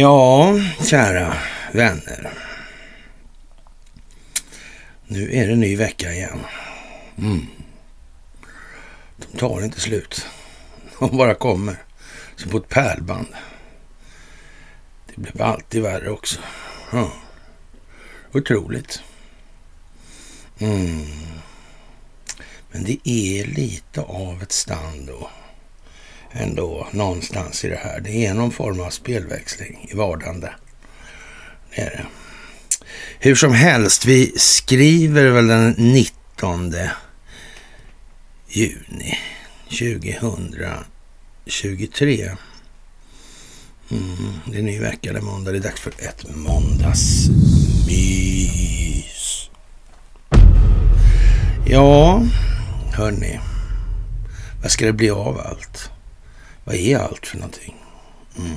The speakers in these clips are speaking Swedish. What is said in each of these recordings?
Ja, kära vänner. Nu är det en ny vecka igen. Mm. De tar inte slut. De bara kommer. Som på ett pärlband. Det blir alltid värre också. Ja. Otroligt. Mm. Men det är lite av ett stand då ändå någonstans i det här. Det är någon form av spelväxling i vardande. Det är det. Hur som helst, vi skriver väl den 19 juni 2023. Mm, det är ny vecka, det är måndag. Det är dags för ett måndagsmys. Ja, hörni. Vad ska det bli av allt? Vad är allt för någonting? Mm.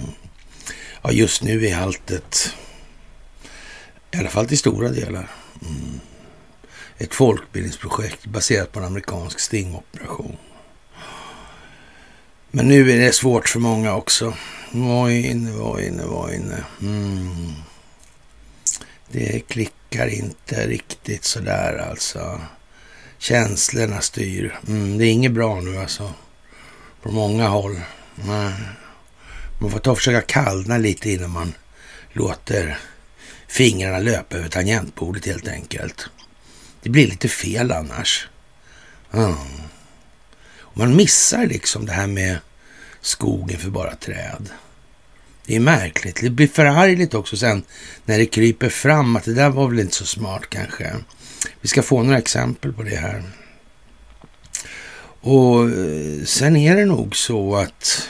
Ja, just nu är allt ett, i alla fall till stora delar, mm. ett folkbildningsprojekt baserat på en amerikansk stingoperation. Men nu är det svårt för många också. Var inne, var inne, var inne. Mm. Det klickar inte riktigt sådär alltså. Känslorna styr. Mm, det är inget bra nu alltså. På många håll. Nej. Man får ta och försöka kallna lite innan man låter fingrarna löpa över tangentbordet helt enkelt. Det blir lite fel annars. Mm. Man missar liksom det här med skogen för bara träd. Det är märkligt. Det blir förargligt också sen när det kryper fram att det där var väl inte så smart kanske. Vi ska få några exempel på det här. Och eh, sen är det nog så att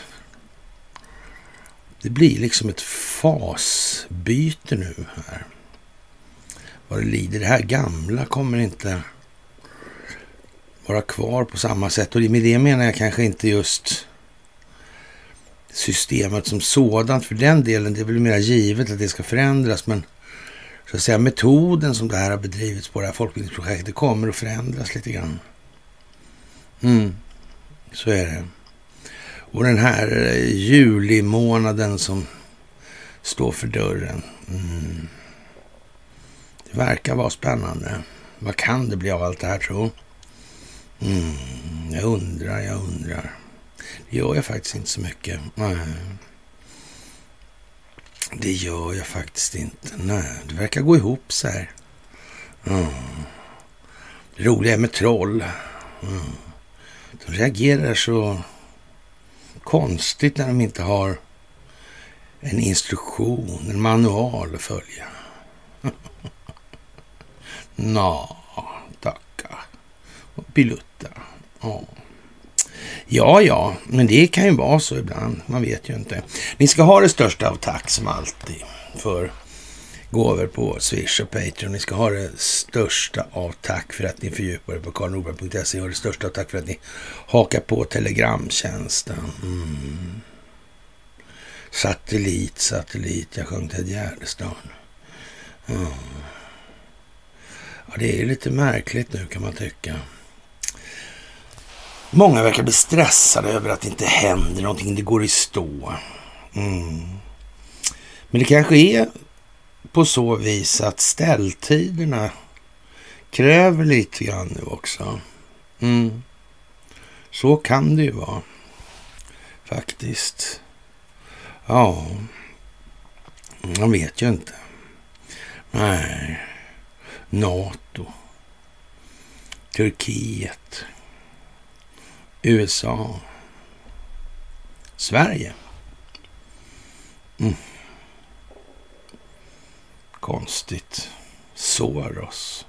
det blir liksom ett fasbyte nu här. Vad det lider. Det här gamla kommer inte vara kvar på samma sätt. Och med det menar jag kanske inte just systemet som sådant. För den delen, det är väl mer givet att det ska förändras. Men så att säga metoden som det här har bedrivits på det här folkbildningsprojektet kommer att förändras lite grann. Mm, så är det. Och den här eh, julimånaden som står för dörren. Mm. Det verkar vara spännande. Vad kan det bli av allt det här tro? Mm. Jag undrar, jag undrar. Det gör jag faktiskt inte så mycket. Nej. Det gör jag faktiskt inte. Nej, det verkar gå ihop så här. Mm. Det roliga är med troll. Mm. De reagerar så konstigt när de inte har en instruktion, en manual att följa. Nå, tacka. Pilutta. Ja. ja, ja, men det kan ju vara så ibland. Man vet ju inte. Ni ska ha det största av tack som alltid för gåvor på Swish och Patreon. Ni ska ha det största av tack för att ni fördjupar er på karlnorberg.se och det största av tack för att ni hakar på Telegramtjänsten. Mm. Satellit, satellit. Jag sjöng Ted Gärdestad. Mm. Ja, det är lite märkligt nu kan man tycka. Många verkar bli stressade över att det inte händer någonting. Det går i stå. Mm. Men det kanske är på så vis att ställtiderna kräver lite grann nu också. Mm. Så kan det ju vara. Faktiskt. Ja. Man vet ju inte. Nej. NATO. Turkiet. USA. Sverige. Mm. Konstigt. Soros.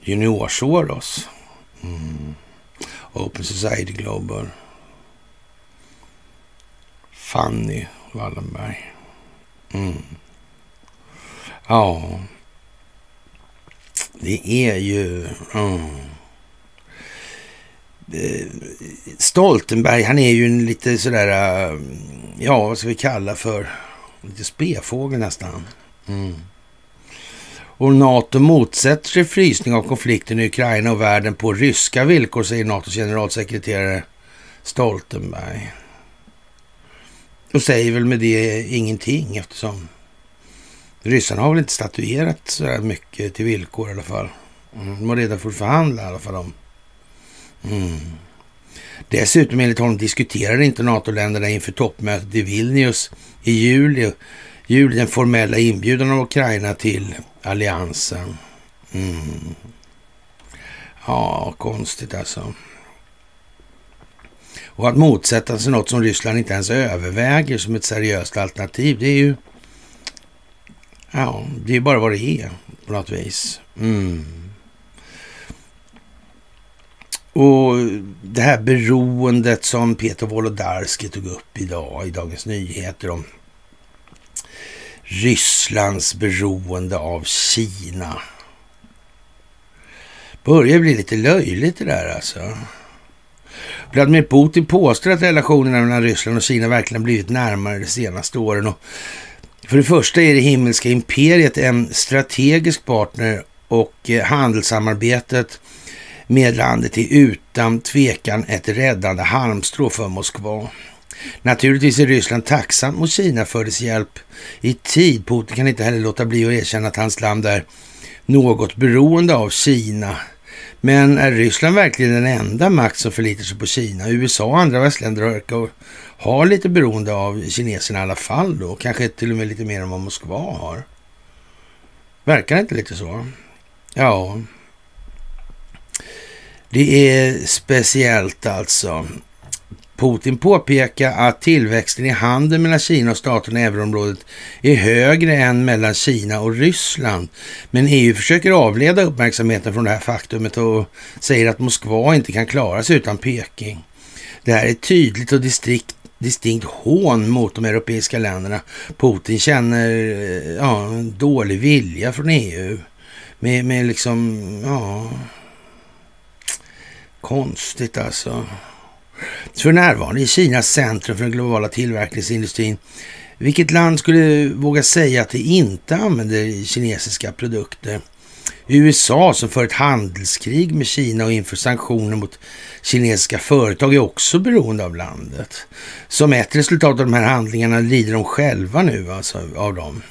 Junior-Soros. Mm. Open Society Global. Fanny Wallenberg. Mm. Ja, det är ju... Mm. Stoltenberg, han är ju en lite sådär, eh, ja vad ska vi kalla för, lite spefågel nästan. Mm. Och NATO motsätter sig frysning av konflikten i Ukraina och världen på ryska villkor, säger NATOs generalsekreterare Stoltenberg. Och säger väl med det ingenting eftersom ryssarna har väl inte statuerat så här mycket till villkor i alla fall. Mm. De har redan fått förhandla i alla fall om. Mm. Dessutom enligt honom diskuterar inte NATO-länderna inför toppmötet i Vilnius i juli, juli den formella inbjudan av Ukraina till alliansen. Mm. Ja, konstigt alltså. Och att motsätta sig något som Ryssland inte ens överväger som ett seriöst alternativ, det är ju... Ja, det är bara vad det är på något vis. Mm. Och det här beroendet som Peter Wolodarski tog upp idag i Dagens Nyheter om Rysslands beroende av Kina. Börjar bli lite löjligt det där alltså. Vladimir Putin påstår att relationerna mellan Ryssland och Kina verkligen blivit närmare de senaste åren. Och för det första är det himmelska imperiet en strategisk partner och eh, handelssamarbetet med landet är utan tvekan ett räddande halmstrå för Moskva. Naturligtvis är Ryssland tacksam mot Kina för dess hjälp i tid. Putin kan inte heller låta bli att erkänna att hans land är något beroende av Kina. Men är Ryssland verkligen den enda makt som förlitar sig på Kina? USA och andra västländer verkar ha lite beroende av kineserna i alla fall då. Kanske till och med lite mer än vad Moskva har. Verkar det inte lite så? Ja. Det är speciellt alltså. Putin påpekar att tillväxten i handeln mellan Kina och staterna i euroområdet är högre än mellan Kina och Ryssland. Men EU försöker avleda uppmärksamheten från det här faktumet och säger att Moskva inte kan klara sig utan Peking. Det här är tydligt och distrikt, distinkt hån mot de europeiska länderna. Putin känner eh, ja, en dålig vilja från EU. Med, med liksom, ja... Konstigt alltså. För närvarande är Kina centrum för den globala tillverkningsindustrin. Vilket land skulle våga säga att det inte använder kinesiska produkter? USA som för ett handelskrig med Kina och inför sanktioner mot kinesiska företag är också beroende av landet. Som ett resultat av de här handlingarna lider de själva nu alltså av dem.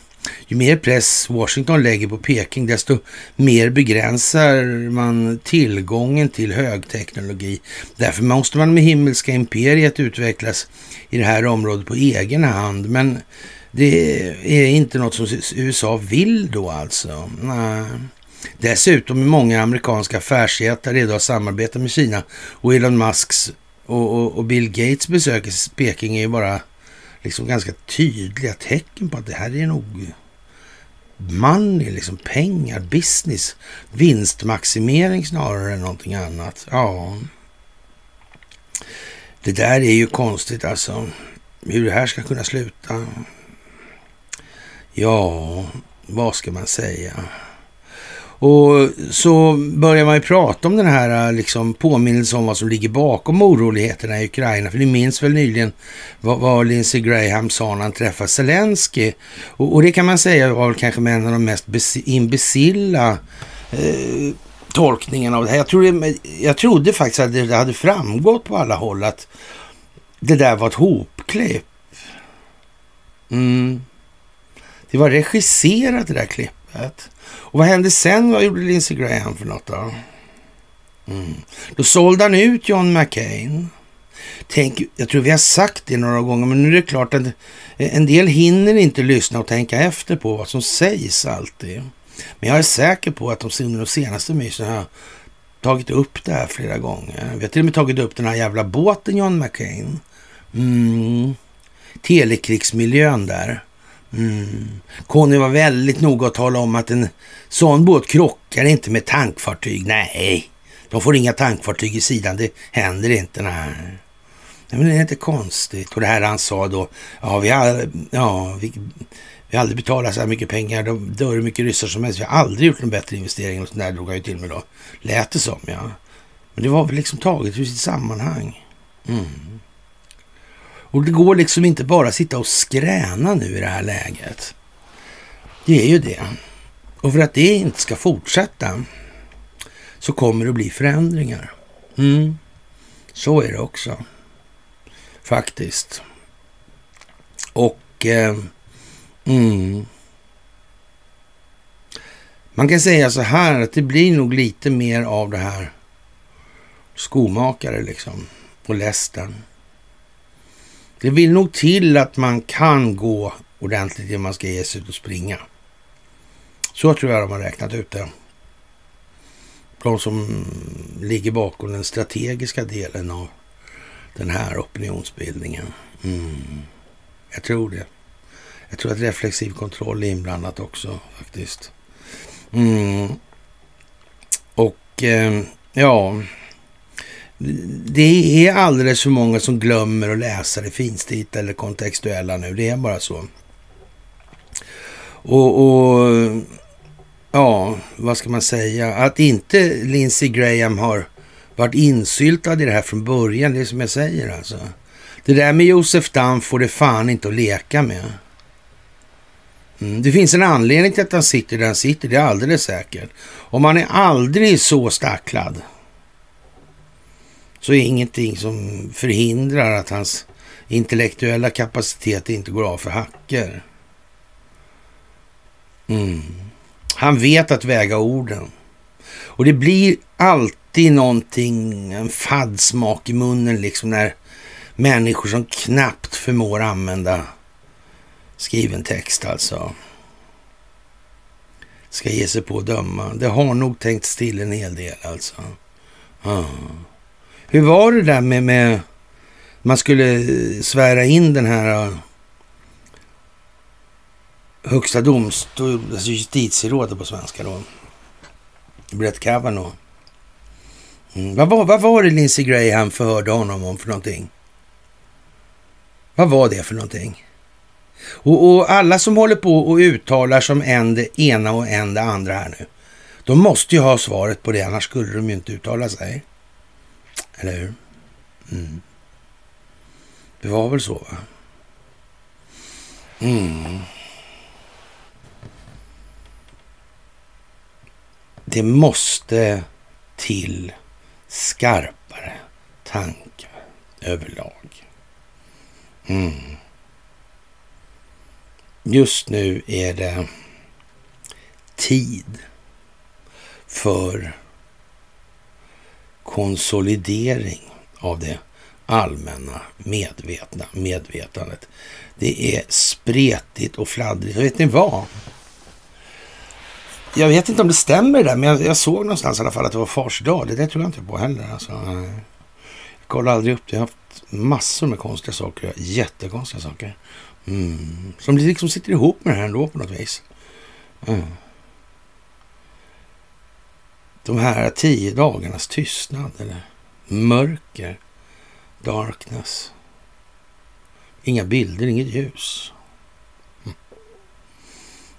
Ju mer press Washington lägger på Peking, desto mer begränsar man tillgången till högteknologi. Därför måste man med himmelska imperiet utvecklas i det här området på egen hand. Men det är inte något som USA vill då alltså. Nej. Dessutom är många amerikanska affärsjättar redo att samarbeta med Kina och Elon Musks och, och, och Bill Gates besök i Peking är ju bara liksom ganska tydliga tecken på att det här är nog money, liksom pengar, business, vinstmaximering snarare än någonting annat. Ja, det där är ju konstigt alltså. Hur det här ska kunna sluta. Ja, vad ska man säga? Och så börjar man ju prata om den här äh, liksom, påminnelsen om vad som ligger bakom oroligheterna i Ukraina. För ni minns väl nyligen vad, vad Lindsey Graham sa när han träffade Zelensky. Och, och, det kan man säga var väl kanske en av de mest imbecilla eh, tolkningarna av det här. Jag trodde, jag trodde faktiskt att det hade framgått på alla håll att det där var ett hopklipp. Mm. Det var regisserat det där klippet. Och vad hände sen? Vad gjorde Lindsey Graham för något då? Mm. Då sålde han ut John McCain. Tänk, jag tror vi har sagt det några gånger, men nu är det klart att en del hinner inte lyssna och tänka efter på vad som sägs alltid. Men jag är säker på att de under de senaste mysen har tagit upp det här flera gånger. Vi har till och med tagit upp den här jävla båten John McCain. Mm. Telekrigsmiljön där. Mm. Conny var väldigt noga att tala om att en sån båt krockar inte med tankfartyg. Nej, de får inga tankfartyg i sidan. Det händer inte. Nej. Men det är inte konstigt. Och det här han sa då, ja vi har, ja, vi, vi har aldrig betalat så här mycket pengar. De dör hur mycket ryssar som helst. Vi har aldrig gjort någon bättre investering. Och sånt där drog han ju till med då. Lät det som, ja. Men det var väl liksom taget ur sitt sammanhang. Mm. Och det går liksom inte bara att sitta och skräna nu i det här läget. Det är ju det. Och för att det inte ska fortsätta så kommer det att bli förändringar. Mm. Så är det också. Faktiskt. Och eh, mm, man kan säga så här att det blir nog lite mer av det här skomakare liksom och lästen. Det vill nog till att man kan gå ordentligt innan man ska ge sig ut och springa. Så tror jag de har räknat ut det. De som ligger bakom den strategiska delen av den här opinionsbildningen. Mm. Jag tror det. Jag tror att reflexiv kontroll är inblandat också faktiskt. Mm. Och eh, ja, det är alldeles för många som glömmer att läsa det finstilta eller kontextuella nu. Det är bara så. Och, och ja, vad ska man säga? Att inte Lindsey Graham har varit insyltad i det här från början, det är som jag säger alltså. Det där med Josef Damm får det fan inte att leka med. Mm, det finns en anledning till att han sitter där han sitter, det är alldeles säkert. Om man är aldrig så stacklad så är ingenting som förhindrar att hans intellektuella kapacitet inte går av för hacker. Mm. Han vet att väga orden. Och det blir alltid någonting, en fadd smak i munnen liksom när människor som knappt förmår använda skriven text alltså ska ge sig på att döma. Det har nog tänkt till en hel del alltså. Ah. Hur var det där med, med man skulle eh, svära in den här eh, högsta domstol, alltså justitierådet på svenska då. Brett Kavanaugh. Mm. Vad, var, vad var det Lindsey Graham förhörde honom om för någonting? Vad var det för någonting? Och, och, alla som håller på och uttalar som en det ena och en det andra här nu. De måste ju ha svaret på det, annars skulle de ju inte uttala sig. Eller hur? Mm. Det var väl så, va? Mm. Det måste till skarpare tankar överlag. Mm. Just nu är det tid för konsolidering av det allmänna medvetna medvetandet. Det är spretigt och fladdrigt. Och vet ni vad? Jag vet inte om det stämmer där, men jag, jag såg någonstans i alla fall att det var fars dag. Det, det tror jag inte på heller. Alltså, jag kollar aldrig upp det. Jag har haft massor med konstiga saker. Jättekonstiga saker. Mm. Som liksom sitter ihop med det här ändå på något vis. Mm de här tio dagarnas tystnad eller mörker, darkness. Inga bilder, inget ljus. Mm.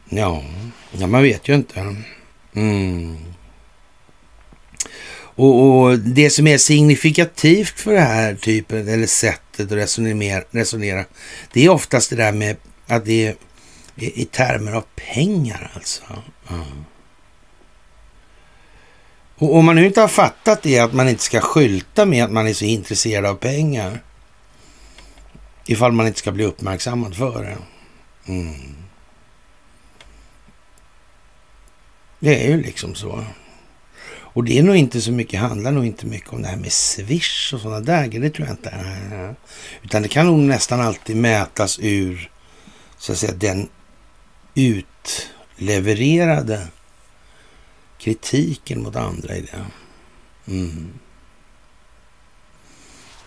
Ja, ja, man vet ju inte. Mm. Och, och, det som är signifikativt för det här typen, eller sättet att resonera, resonera det är oftast det där med att det är i, i termer av pengar alltså. Mm. Och om man nu inte har fattat det, att man inte ska skylta med att man är så intresserad av pengar. Ifall man inte ska bli uppmärksammad för det. Mm. Det är ju liksom så. Och det är nog inte så mycket, handlar nog inte mycket om det här med Swish och sådana där grejer. det tror jag inte. Utan det kan nog nästan alltid mätas ur, så att säga, den utlevererade kritiken mot andra i det. Mm.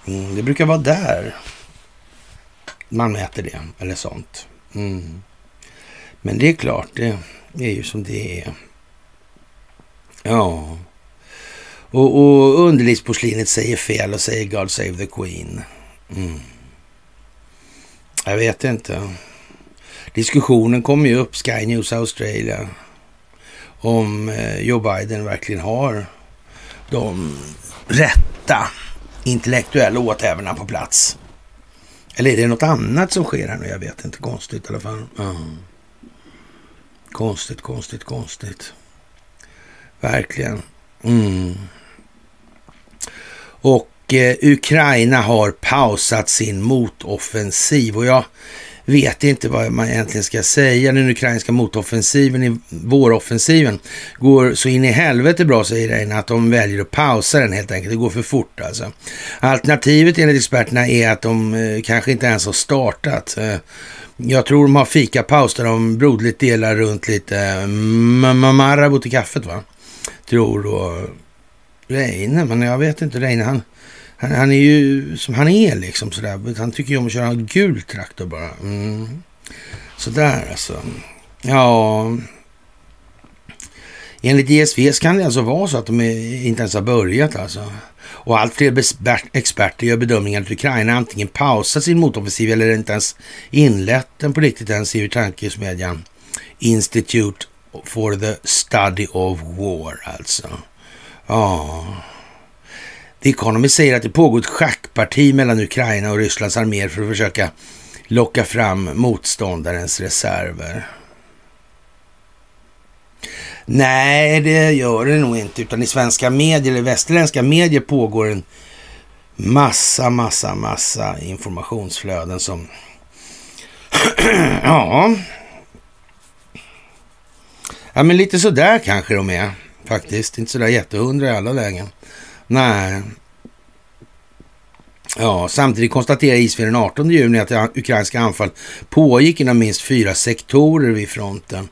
Mm, det brukar vara där man mäter det, eller sånt. Mm. Men det är klart, det är ju som det är. Ja. Och, och underlivsporslinet säger fel och säger God save the Queen. Mm. Jag vet inte. Diskussionen kommer ju upp, Sky News Australia om eh, Joe Biden verkligen har de rätta intellektuella åthävorna på plats. Eller är det något annat som sker här nu? Jag vet inte. Konstigt i alla fall. Mm. Konstigt, konstigt, konstigt. Verkligen. Mm. Och eh, Ukraina har pausat sin motoffensiv och jag vet inte vad man egentligen ska säga. Den ukrainska motoffensiven, våroffensiven, går så in i helvete bra, säger Reine, att de väljer att pausa den helt enkelt. Det går för fort alltså. Alternativet enligt experterna är att de eh, kanske inte ens har startat. Eh, jag tror de har fikapaus där de broderligt delar runt lite eh, Marabou till kaffet va? Tror då eh, Reine, men jag vet inte. Reine han han, han, är ju som han är liksom sådär. Han tycker ju om att köra en gul traktor bara. Mm. Sådär alltså. Ja. Enligt ISV kan det alltså vara så att de inte ens har börjat alltså. Och allt fler experter gör bedömningen att Ukraina antingen pausat sin motoffensiv eller inte ens inlett den på riktigt än, skriver tankesmedjan Institute for the Study of War alltså. Ja. The Economist säger att det pågår ett schackparti mellan Ukraina och Rysslands arméer för att försöka locka fram motståndarens reserver. Nej, det gör det nog inte, utan i svenska medier, eller västerländska medier pågår en massa, massa, massa informationsflöden som... ja... Ja, men lite sådär kanske de är faktiskt. Inte sådär jättehundra i alla lägen. Nej. Ja, samtidigt konstaterar ISV den 18 juni att ukrainska anfall pågick inom minst fyra sektorer vid fronten.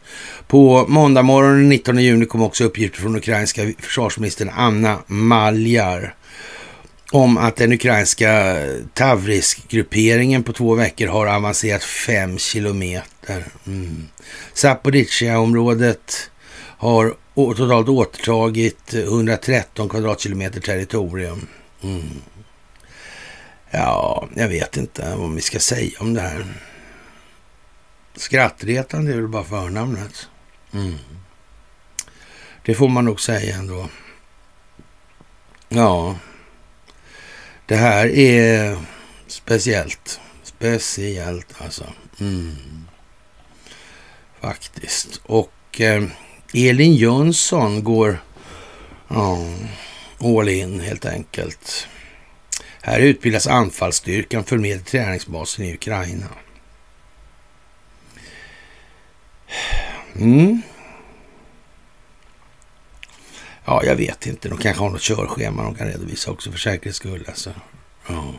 På måndag morgon den 19 juni kom också uppgifter från ukrainska försvarsministern Anna Maljar om att den ukrainska Tavris-grupperingen på två veckor har avancerat fem kilometer. Mm. Zaporizjzja-området har totalt återtagit 113 kvadratkilometer territorium. Mm. Ja, jag vet inte vad vi ska säga om det här. Skrattretande är väl bara förnamnet. Mm. Det får man nog säga ändå. Ja, det här är speciellt. Speciellt alltså. Mm. Faktiskt. Och eh, Elin Jönsson går ja, all in helt enkelt. Här utbildas anfallsstyrkan för med träningsbasen i Ukraina. Mm. Ja, jag vet inte. De kanske har något körschema de kan redovisa också för säkerhets skull. Alltså. Ja.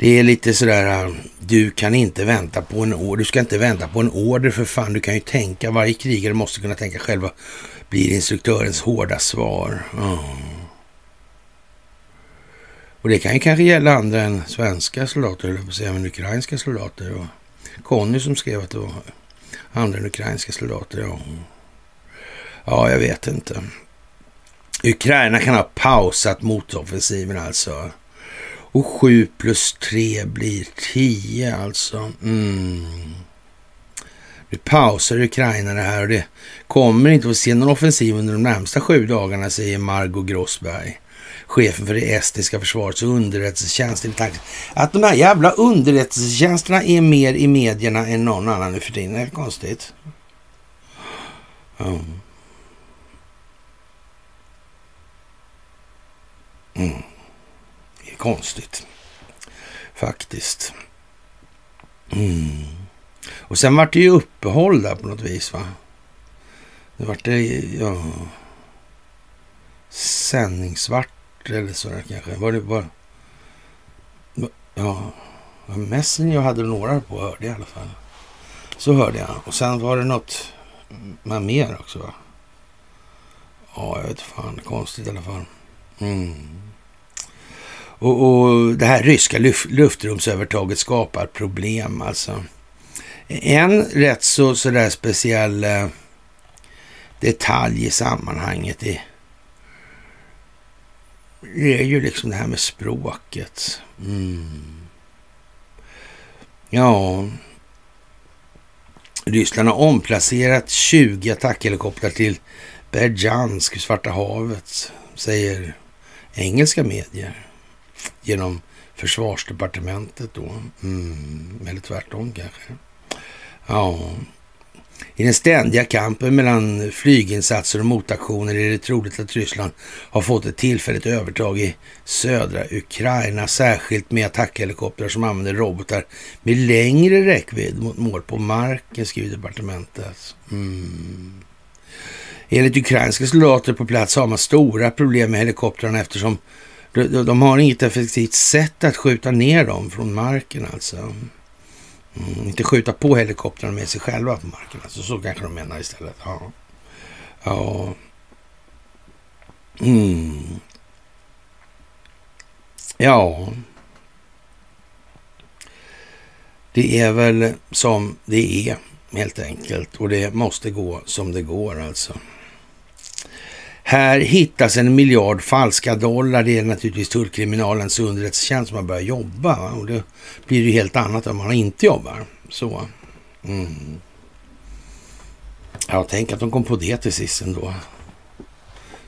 Det är lite sådär, äh, du kan inte vänta på en order. Du ska inte vänta på en order för fan. Du kan ju tänka, varje krigare måste kunna tänka själva. Blir instruktörens hårda svar. Oh. Och det kan ju kanske gälla andra än svenska soldater, eller på säga, men ukrainska soldater. Och Conny som skrev att det var andra än ukrainska soldater. Ja. ja, jag vet inte. Ukraina kan ha pausat motoffensiven alltså. Och 7 plus 3 blir 10 alltså. Mm. Nu pausar Ukraina det här och det kommer inte att se någon offensiv under de närmsta sju dagarna, säger Margot Grossberg, chefen för det estniska försvarets underrättelsetjänst. Att de här jävla underrättelsetjänsterna är mer i medierna än någon annan nu för tiden, är konstigt. Mm. Mm konstigt. Faktiskt. Mm. Och sen vart det ju uppehåll där på något vis va? Det vart det, ja... Sändningsvart eller sådär kanske. Var det bara... Ja, Messenger hade några på hörde jag i alla fall. Så hörde jag. Och sen var det något med mer också va? Ja, jag vet fan. Konstigt i alla fall. Mm. Och, och det här ryska luft, luftrumsövertaget skapar problem alltså. En rätt så sådär speciell eh, detalj i sammanhanget är, det är ju liksom det här med språket. Mm. Ja, Ryssland har omplacerat 20 attackhelikoptrar till Berjansk, Svarta havet, säger engelska medier genom försvarsdepartementet då. Mm, eller tvärtom kanske. Ja, I den ständiga kampen mellan flyginsatser och motaktioner är det troligt att Ryssland har fått ett tillfälligt övertag i södra Ukraina, särskilt med attackhelikoptrar som använder robotar med längre räckvidd mot mål på marken, skriver departementet. Mm. Enligt ukrainska soldater på plats har man stora problem med helikoptrarna eftersom de har inget effektivt sätt att skjuta ner dem från marken alltså. Mm, inte skjuta på helikoptrarna med sig själva på marken. Alltså, så kanske de menar istället. Ja. Ja. Mm. Ja. Det är väl som det är helt enkelt. Och det måste gå som det går alltså. Här hittas en miljard falska dollar. Det är naturligtvis tullkriminalens underrättelsetjänst som har börjat jobba. Och det blir ju helt annat om man inte jobbar. Så. Mm. Ja, tänk att de kom på det till sist ändå.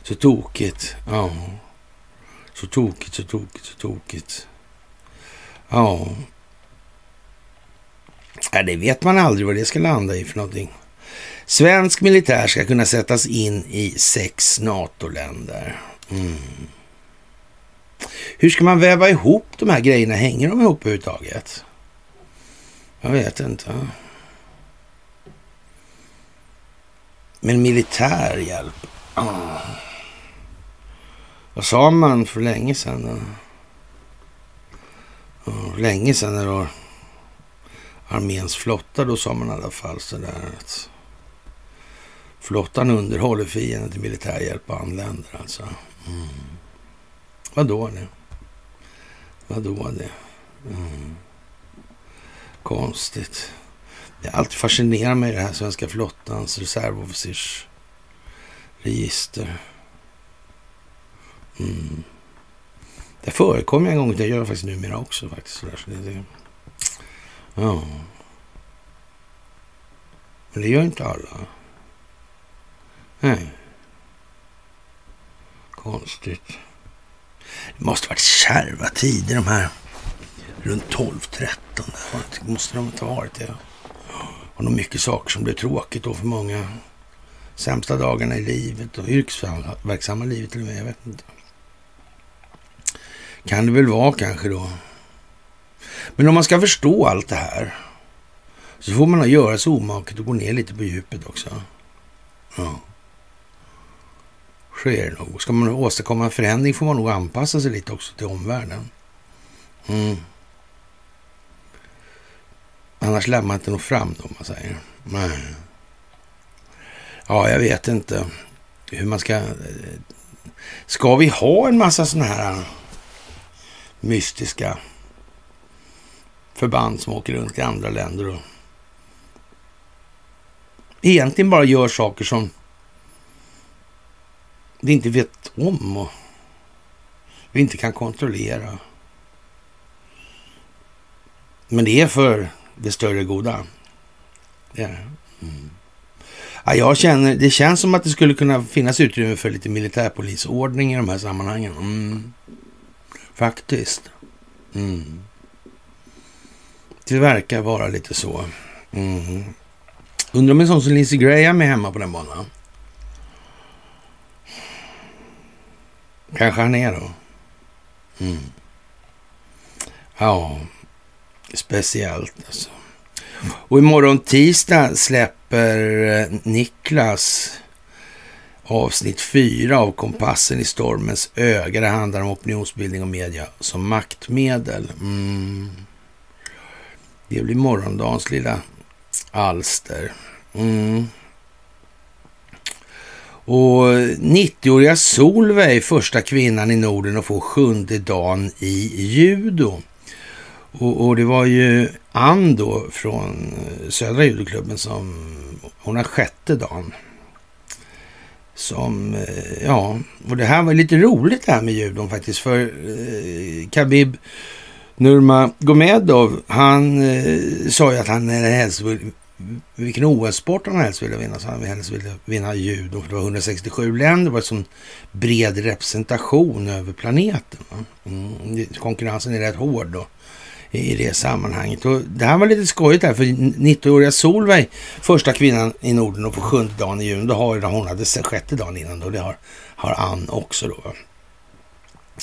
Så tokigt. Ja. Så tokigt, så tokigt, så tokigt. Ja. ja. Det vet man aldrig vad det ska landa i för någonting. Svensk militär ska kunna sättas in i sex NATO-länder. Mm. Hur ska man väva ihop de här grejerna? Hänger de ihop överhuvudtaget? Jag vet inte. Men militär hjälp. Oh. Vad sa man för länge sedan? Oh, länge sedan när det var arméns flotta, då sa man i alla fall sådär att Flottan underhåller fienden till militärhjälp och anländer alltså. Mm. Vadå det? Vadå det? Mm. Konstigt. Det är alltid fascinerar mig det här svenska flottans reservofficersregister. Mm. Det förekommer en gång, det gör jag faktiskt numera också. Faktiskt, så det, ja. Men det gör inte alla. Nej. Konstigt. Det måste varit kärva tider de här runt 12-13. Måste de inte ha varit det. Och nog mycket saker som blev tråkigt då för många. Sämsta dagarna i livet och yrkesverksamma livet till och med. Jag vet inte. Kan det väl vara kanske då. Men om man ska förstå allt det här så får man göra sig omaket och gå ner lite på djupet också. Ja sker nog. Ska man åstadkomma en förändring får man nog anpassa sig lite också till omvärlden. Mm. Annars lär man inte nå fram då, om man säger. Nej. Ja, jag vet inte hur man ska... Ska vi ha en massa sådana här mystiska förband som åker runt i andra länder och egentligen bara gör saker som vi inte vet om och vi inte kan kontrollera. Men det är för det större goda. Det är mm. ja, jag känner, Det känns som att det skulle kunna finnas utrymme för lite militärpolisordning i de här sammanhangen. Mm. Faktiskt. Mm. Det verkar vara lite så. Mm. Undrar om en sån som Lindsey Graham är hemma på den banan. Kanske han är då. Mm. Ja, speciellt alltså. Och imorgon tisdag släpper eh, Niklas avsnitt fyra av Kompassen i stormens öga. Det handlar om opinionsbildning och media som maktmedel. Mm. Det blir morgondagens lilla alster. Mm. Och 90-åriga Solveig, första kvinnan i Norden att få sjunde dagen i judo. Och, och, det var ju Ann då från Södra judoklubben som, hon har sjätte dagen. Som, eh, ja, och det här var lite roligt det här med judon faktiskt. För eh, Khabib Nurmagomedov, han eh, sa ju att han helst vilken OS-sport han helst ville vinna. Så han helst ville vinna judo. För det var 167 länder. Det var en sån bred representation över planeten. Mm. Konkurrensen är rätt hård då i det sammanhanget. Och det här var lite skojigt här, för 90-åriga Solveig, första kvinnan i Norden och på sjunde dagen i juni, då har hon hade sjätte dagen innan då, det har, har Ann också då.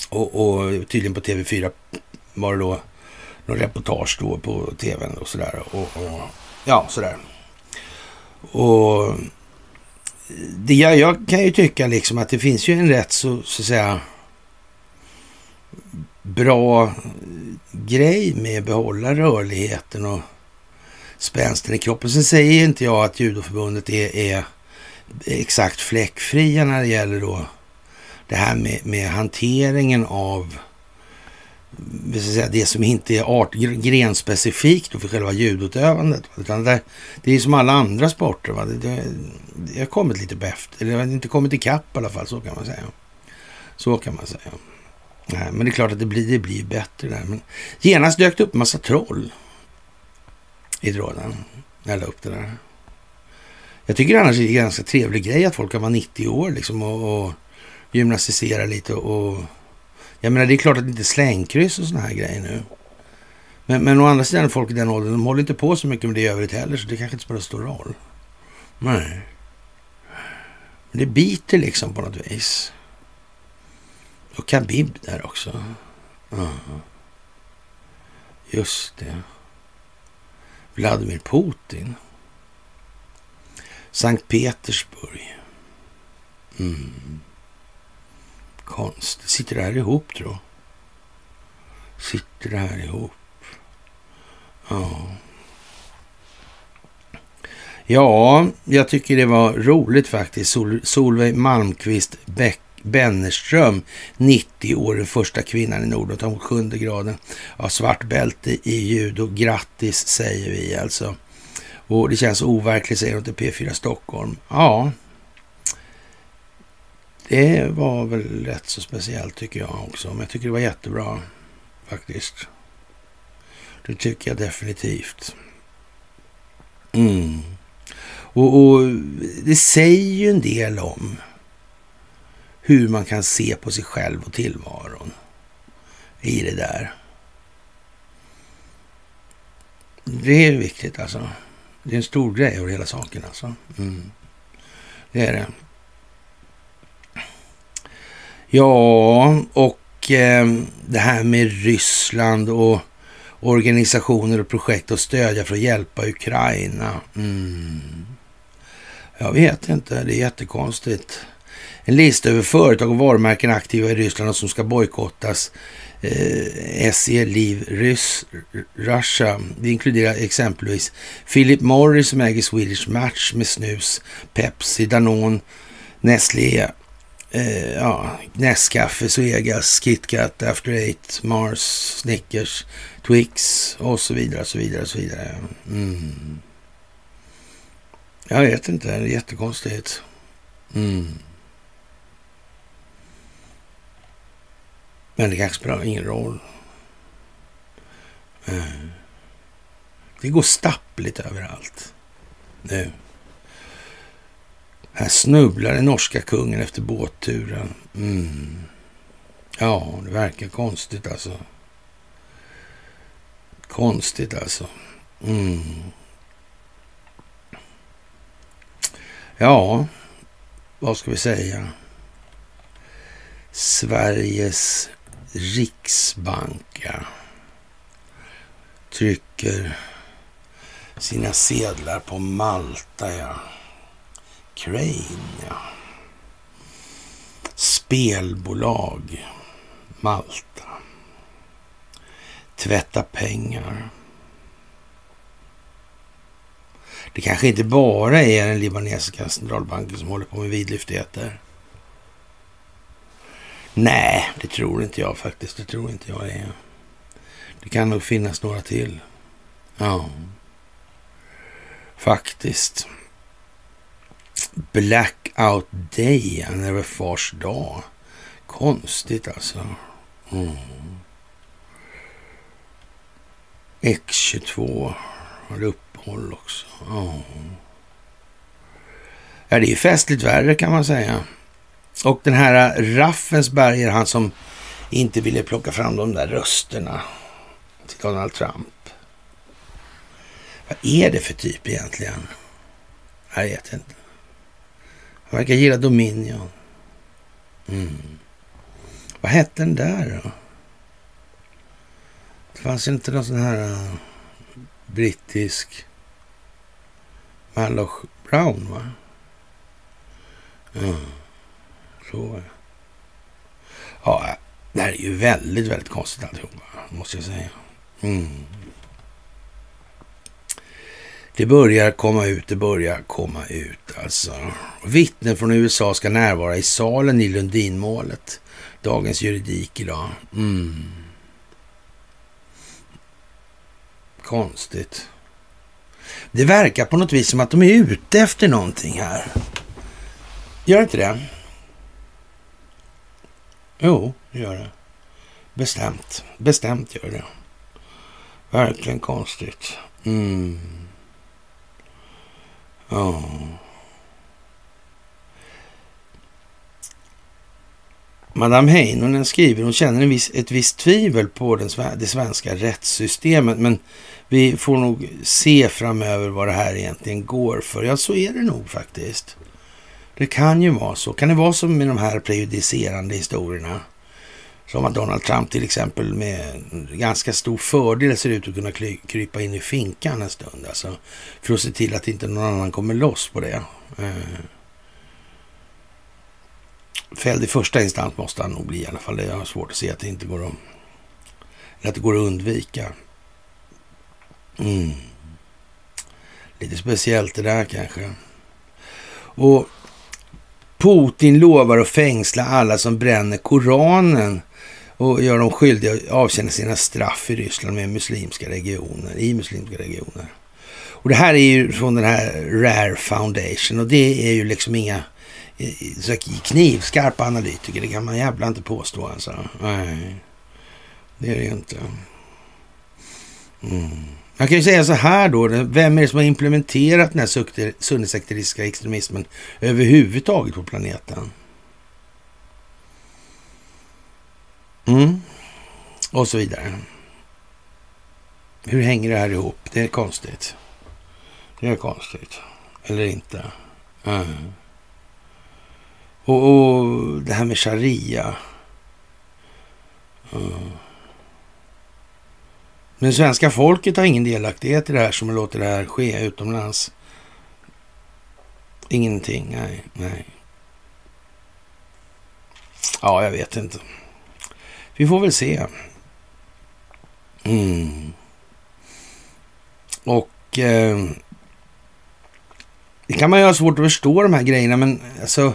Och, och tydligen på TV4 var det då någon reportage då på tvn och sådär. Och, och, ja, sådär. Och det, jag, jag kan ju tycka liksom att det finns ju en rätt så, så att säga bra grej med att behålla rörligheten och spänsten i kroppen. Sen säger inte jag att judoförbundet är, är exakt fläckfria när det gäller då det här med, med hanteringen av det som inte är art, grenspecifikt för själva ljudutövandet. Utan det, det är som alla andra sporter. Va? Det, det, det har kommit lite på efter, eller inte kommit ikapp i alla fall, så kan man säga. Så kan man säga. Nej, men det är klart att det blir, det blir bättre där. Men genast dök det upp en massa troll i tråden. När jag la upp det där. Jag tycker annars det är en ganska trevlig grej att folk kan vara 90 år liksom och, och gymnastisera lite och... Jag menar, det är klart att det inte är slängkryss och såna här grejer nu. Men, men å andra sidan, folk i den åldern, de håller inte på så mycket med det i övrigt heller, så det kanske inte spelar så stor roll. Nej. Men det biter liksom på något vis. Och Khabib där också. Ja. Just det. Vladimir Putin. Sankt Petersburg. Mm. Konst. Sitter det här ihop, tror Sitter det här ihop? Ja. Ja, jag tycker det var roligt faktiskt. Sol Solveig Malmqvist Bäck Bennerström, 90 år, den första kvinnan i Norden, tar sjunde graden av svart bälte i judo. Grattis säger vi alltså. Och det känns overkligt, säger hon till P4 Stockholm. Ja, det var väl rätt så speciellt tycker jag också. Men jag tycker det var jättebra faktiskt. Det tycker jag definitivt. Mm. Och, och, det säger ju en del om hur man kan se på sig själv och tillvaron i det där. Det är viktigt alltså. Det är en stor grej över hela saken alltså. Mm. Det är det. Ja, och eh, det här med Ryssland och organisationer och projekt att stödja för att hjälpa Ukraina. Mm. Jag vet inte, det är jättekonstigt. En lista över företag och varumärken aktiva i Ryssland och som ska bojkottas. Eh, SE Liv Ryss, Russia. Det inkluderar exempelvis Philip Morris som äger Swedish Match med snus, Pepsi, Danone, Nestlé, eh, ja, Nescafe, Svegas, KitKat, After Eight, Mars, Snickers, Twix och så vidare, så vidare, så vidare. Mm. Jag vet inte, det är jättekonstigt. Mm. Men det kanske spelar ingen roll. Eh. Det går stappligt överallt nu. Här snubblar den norska kungen efter båtturen. Mm. Ja, det verkar konstigt alltså. Konstigt alltså. Mm. Ja, vad ska vi säga? Sveriges riksbank trycker sina sedlar på Malta, ja. Crane, ja. Spelbolag, Malta. Tvätta pengar. Det kanske inte bara är den libanesiska centralbanken som håller på med vidlyftigheter. Nej, det tror inte jag faktiskt. Det tror inte jag är. Det kan nog finnas några till. Ja, faktiskt. Blackout Day, när det var fars dag. Konstigt alltså. Mm. X22 har uppehåll också. Ja. ja, det är ju festligt värre kan man säga. Och den här Raffensberger, han som inte ville plocka fram de där rösterna till Donald Trump. Vad är det för typ egentligen? Jag vet inte. Han verkar gilla Dominion. Mm. Vad hette den där då? Det fanns inte någon sån här uh, brittisk Malloch Brown va? Mm. så Ja, det här är ju väldigt, väldigt konstigt alltihopa, måste jag säga. Mm. Det börjar komma ut, det börjar komma ut alltså. Vittnen från USA ska närvara i salen i Lundinmålet. Dagens juridik idag. Mm. Konstigt. Det verkar på något vis som att de är ute efter någonting här. Gör inte det? Jo, det gör det. Bestämt. Bestämt gör det. Verkligen konstigt. Mm. Ja. Madame Heinonen skriver hon känner en viss, ett visst tvivel på den, det svenska rättssystemet. Men vi får nog se framöver vad det här egentligen går för. Ja, så är det nog faktiskt. Det kan ju vara så. Kan det vara som med de här prejudicerande historierna? Som att Donald Trump till exempel med ganska stor fördel ser ut att kunna krypa in i finkan en stund. Alltså, för att se till att inte någon annan kommer loss på det. Eh. Fälld i första instans måste han nog bli i alla fall. Jag har svårt att se att det inte går att, att, det går att undvika. Mm. Lite speciellt det där kanske. Och Putin lovar att fängsla alla som bränner Koranen och gör dem skyldiga att avtjäna sina straff i Ryssland med muslimska regioner, i muslimska regioner. Och det här är ju från den här Rare Foundation och det är ju liksom inga så knivskarpa analytiker, det kan man jävla inte påstå alltså. Nej, det är det ju inte. Mm. Jag kan ju säga så här då, vem är det som har implementerat den här sunnisekteristiska extremismen överhuvudtaget på planeten? Mm. Och så vidare. Hur hänger det här ihop? Det är konstigt. Det är konstigt. Eller inte. Mm. Och, och, det här med sharia. Mm. Men svenska folket har ingen delaktighet i det här som låter det här ske utomlands. Ingenting, nej, nej. Ja, jag vet inte. Vi får väl se. Mm. Och eh, det kan man ju ha svårt att förstå de här grejerna, men alltså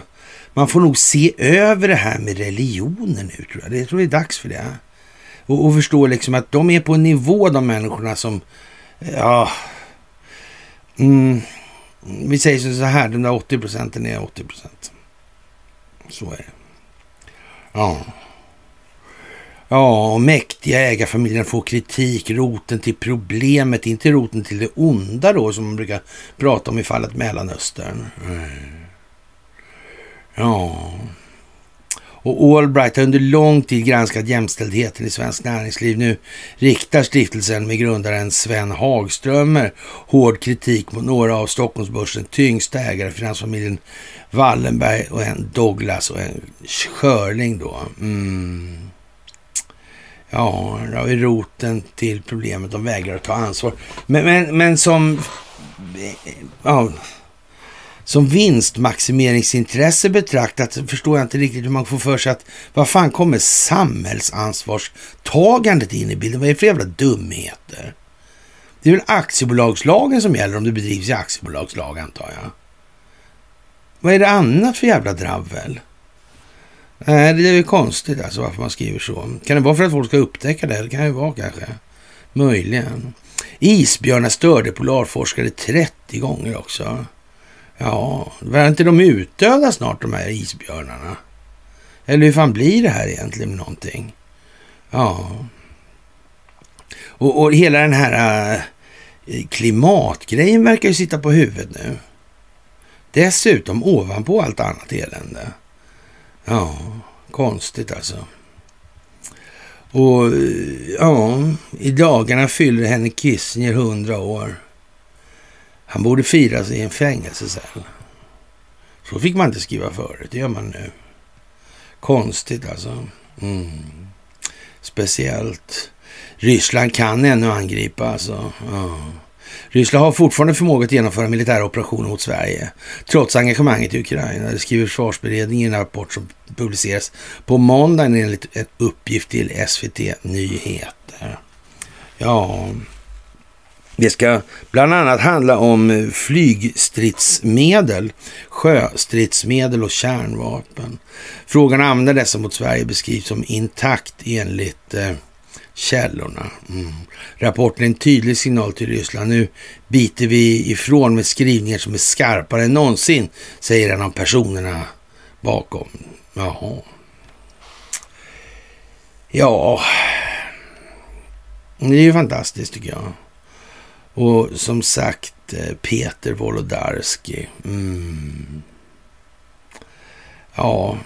man får nog se över det här med religionen nu tror jag. Det tror jag är dags för det. Och, och förstå liksom att de är på en nivå, de människorna som, ja, mm, vi säger så här, de där 80 procenten är 80 procent. Så är det. Ja. Ja, och mäktiga ägarfamiljer får kritik, roten till problemet, inte roten till det onda då som man brukar prata om i fallet Mellanöstern. Mm. Ja. Och Allbright har under lång tid granskat jämställdheten i svensk näringsliv. Nu riktar stiftelsen med grundaren Sven Hagströmer hård kritik mot några av Stockholmsbörsens tyngsta ägare, finansfamiljen Wallenberg och en Douglas och en Schörling då. Mm. Ja, det har vi roten till problemet. De vägrar att ta ansvar. Men, men, men som... Ja, som vinstmaximeringsintresse betraktat förstår jag inte riktigt hur man får för sig att vad fan kommer samhällsansvarstagandet in i bilden? Vad är det för jävla dumheter? Det är väl aktiebolagslagen som gäller om det bedrivs i aktiebolagslag antar jag. Vad är det annat för jävla dravel? Nej, det är ju konstigt alltså varför man skriver så. Kan det vara för att folk ska upptäcka det? Det kan ju vara kanske. Möjligen. Isbjörnar störde polarforskare 30 gånger också. Ja, var inte de utdöda snart de här isbjörnarna? Eller hur fan blir det här egentligen med någonting? Ja. Och, och hela den här äh, klimatgrejen verkar ju sitta på huvudet nu. Dessutom ovanpå allt annat elände. Ja, konstigt alltså. Och ja, i dagarna fyller Henrik Kissinger 100 år. Han borde firas i en fängelsecell. Så fick man inte skriva förut, det gör man nu. Konstigt alltså. Mm. Speciellt. Ryssland kan ännu angripa alltså. Ja. Ryssland har fortfarande förmåga att genomföra militära operationer mot Sverige, trots engagemanget i Ukraina. Det skriver försvarsberedningen i en rapport som publiceras på måndagen enligt en uppgift till SVT Nyheter. Ja, det ska bland annat handla om flygstridsmedel, sjöstridsmedel och kärnvapen. Frågan använder dessa mot Sverige beskrivs som intakt enligt eh, källorna. Mm. Rapporten är en tydlig signal till Ryssland. Nu biter vi ifrån med skrivningar som är skarpare än någonsin, säger en av personerna bakom. Jaha. Ja, det är ju fantastiskt tycker jag. Och som sagt, eh, Peter Wolodarski. Mm. Ja,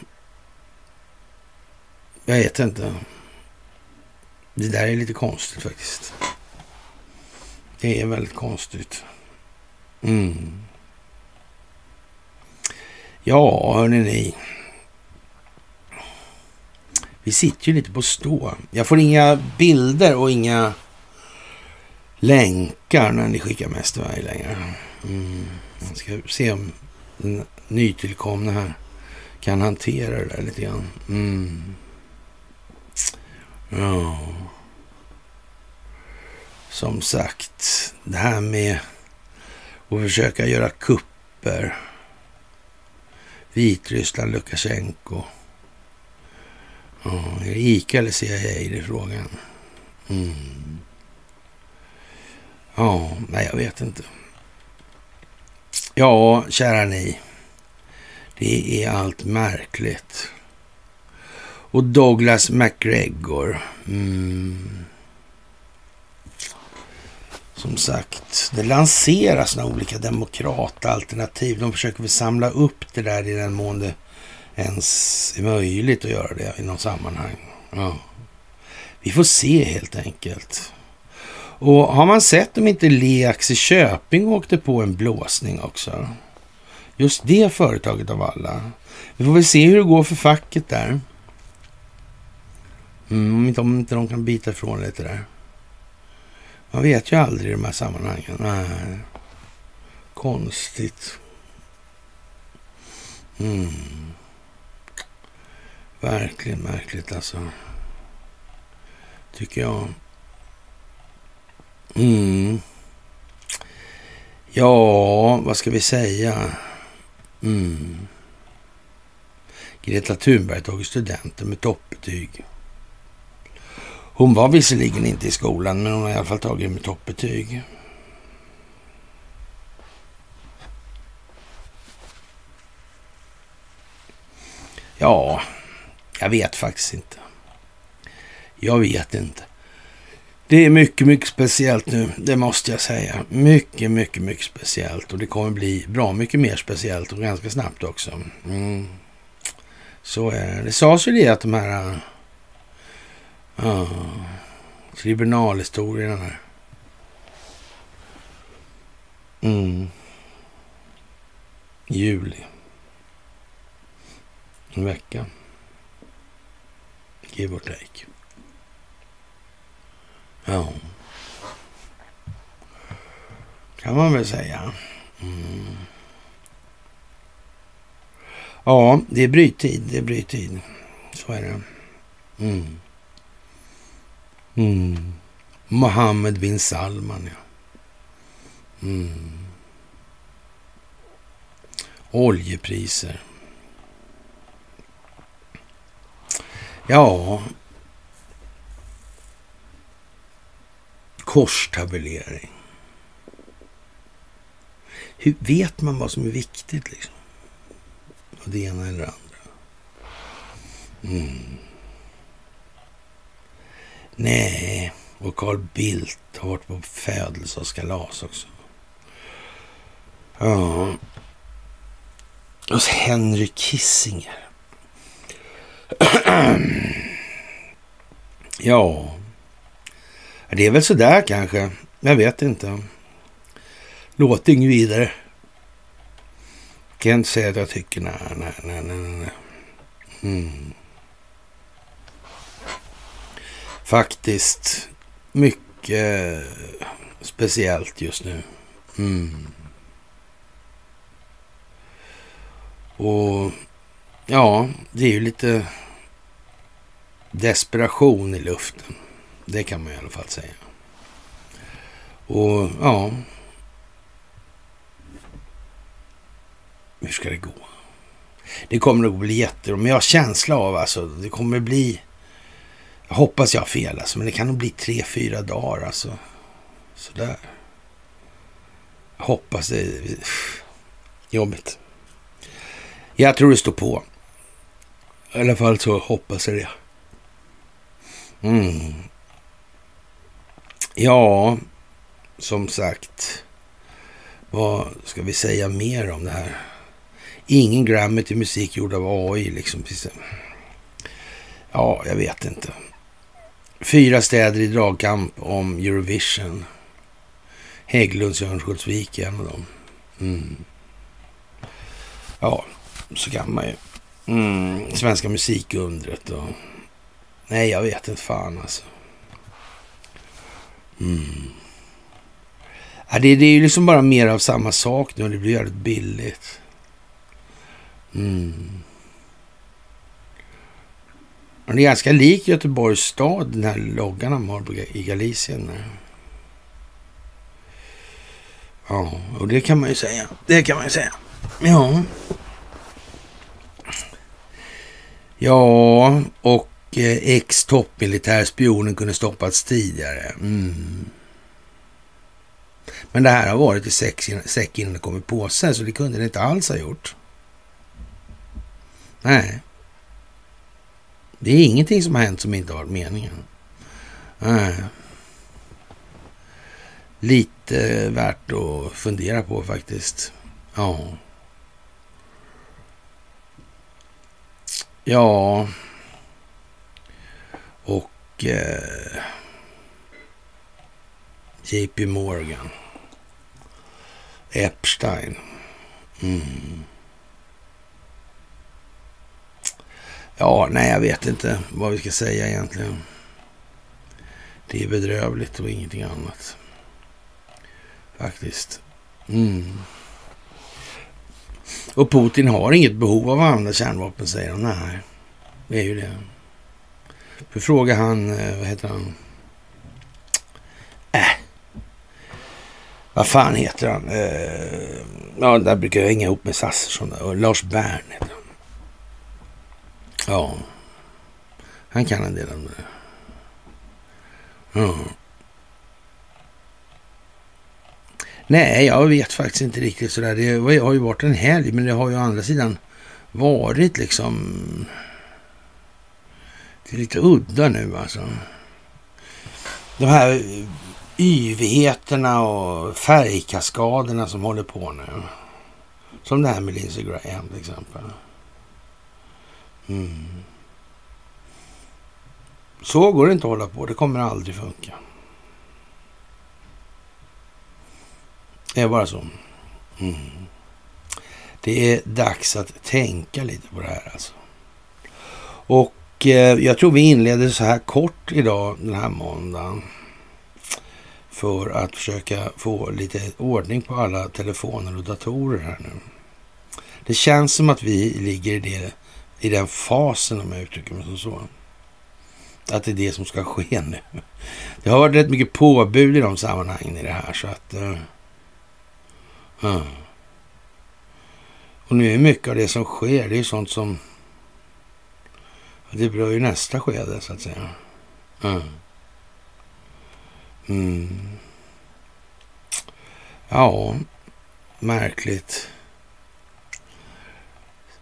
jag vet inte. Det där är lite konstigt faktiskt. Det är väldigt konstigt. Mm. Ja, hörni ni. Vi sitter ju lite på stå. Jag får inga bilder och inga länkar när ni skickar mest varje längre. Mm. Jag ska se om den nytillkomna här kan hantera det där lite grann. Mm. Ja. Som sagt, det här med att försöka göra kupper. Vitryssland, Lukasjenko. Ja, är det ICA eller CIA det är frågan? Mm. Ja, nej jag vet inte. Ja, kära ni. Det är allt märkligt. Och Douglas McGregor. Mm. Som sagt, det lanseras några olika demokratalternativ. De försöker väl samla upp det där i den mån det ens är möjligt att göra det i någon sammanhang. Ja. Vi får se helt enkelt. Och har man sett om inte Leax i Köping åkte på en blåsning också? Just det företaget av alla. Vi får väl se hur det går för facket där. Mm, om, inte, om inte de kan bita ifrån lite där. Man vet ju aldrig i de här sammanhangen. Nej. Konstigt. Mm. Verkligen märkligt alltså. Tycker jag. Mm. Ja, vad ska vi säga? Mm. Greta Thunberg tagit studenten med toppbetyg. Hon var visserligen inte i skolan, men hon har i alla fall tagit med toppbetyg. Ja, jag vet faktiskt inte. Jag vet inte. Det är mycket, mycket speciellt nu, det måste jag säga. Mycket, mycket, mycket speciellt. Och det kommer bli bra mycket mer speciellt och ganska snabbt också. Mm. Så är det. Det sades ju det att de här Ja. Tribunalhistorierna här. Mm. Juli. En vecka. Give or take. Ja. Kan man väl säga. Mm. Ja, det är bryttid. Det är bryttid. Så är det. Mm. Mm. Mohammed bin Salman, ja. Mm. Oljepriser. Ja. Korstabulering. Hur vet man vad som är viktigt liksom? Och det ena eller det andra. Mm. Nej, och Carl Bildt har varit på födelsedagskalas också. Ja. Och Henry Kissinger. Ja, det är väl sådär kanske. Jag vet inte. Låter inget vidare. Kan inte säga att jag tycker nej, nej, nej, nej, nej. Mm. Faktiskt mycket speciellt just nu. Mm. Och ja, det är ju lite desperation i luften. Det kan man i alla fall säga. Och ja, hur ska det gå? Det kommer att bli jättebra, men jag har känsla av alltså, det kommer bli, hoppas jag har fel alltså, men det kan nog bli tre, fyra dagar alltså. Sådär. Jag hoppas det. Jobbigt. Jag tror det står på. I alla fall så hoppas jag det. Mm. Ja, som sagt. Vad ska vi säga mer om det här? Ingen Grammy till musik gjord av AI liksom. Ja, jag vet inte. Fyra städer i dragkamp om Eurovision. Hägglunds i Örnsköldsvik är en av dem. Mm. Ja, så kan man ju. Mm. Svenska musikundret och... Nej, jag vet inte fan alltså. Mm. Ja, det, det är ju liksom bara mer av samma sak nu och det blir jävligt billigt. Mm. Och det är ganska lik Göteborgs stad, den här loggan de har i Galicien. Ja, och det kan man ju säga. Det kan man ju säga. Ja. Ja, och eh, ex-toppmilitärspionen kunde stoppats tidigare. Mm. Men det här har varit i säck innan det kom på sig, så det kunde det inte alls ha gjort. Nej. Det är ingenting som har hänt som inte har varit meningen. Äh. Lite värt att fundera på faktiskt. Ja. Ja. Och eh, JP Morgan. Epstein. Mm. Ja, nej, jag vet inte vad vi ska säga egentligen. Det är bedrövligt och ingenting annat. Faktiskt. Mm. Och Putin har inget behov av att använda kärnvapen, säger han. Nej, det är ju det. För frågar han, eh, vad heter han? Äh. Vad fan heter han? Äh, ja, där brukar jag hänga ihop med Sassersson Lars Bern heter han. Ja, han kan en del om det. Ja. Nej, jag vet faktiskt inte riktigt sådär. Det har ju varit en helg, men det har ju å andra sidan varit liksom... Det är lite udda nu alltså. De här yvigheterna och färgkaskaderna som håller på nu. Som det här med Lindsey Graham till exempel. Mm. Så går det inte att hålla på. Det kommer aldrig funka. Det är bara så. Mm. Det är dags att tänka lite på det här alltså. Och eh, jag tror vi inleder så här kort idag den här måndagen. För att försöka få lite ordning på alla telefoner och datorer här nu. Det känns som att vi ligger i, det, i den fasen om jag uttrycker mig som så. Att det är det som ska ske nu. Det har varit rätt mycket påbud i de sammanhangen i det här så att... Uh, uh. Och nu är mycket av det som sker, det är sånt som... Det berör ju nästa skede så att säga. Uh. Mm. Ja, märkligt.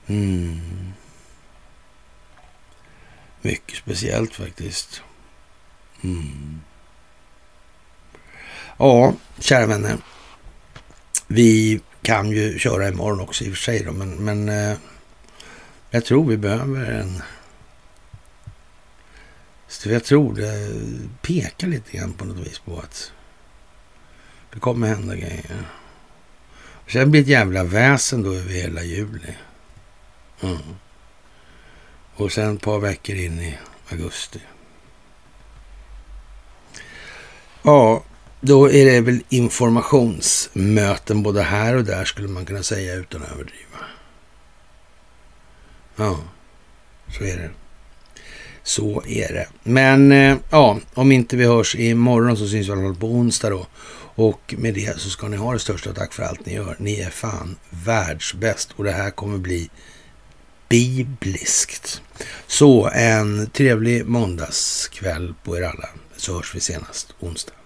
Mm. Mycket speciellt faktiskt. Mm. Ja, kära vänner. Vi kan ju köra imorgon också i och för sig då, men, men eh, jag tror vi behöver en Så jag tror det pekar lite grann på något vis på att det kommer hända grejer. Sen blir det ett jävla väsen då över hela juli. Mm. Och sen ett par veckor in i augusti. Ja, då är det väl informationsmöten både här och där skulle man kunna säga utan att överdriva. Ja, så är det. Så är det. Men eh, ja, om inte vi hörs imorgon så syns vi alla på onsdag då. Och med det så ska ni ha det största tack för allt ni gör. Ni är fan världsbäst och det här kommer bli bibliskt. Så en trevlig måndagskväll på er alla. Så hörs vi senast onsdag.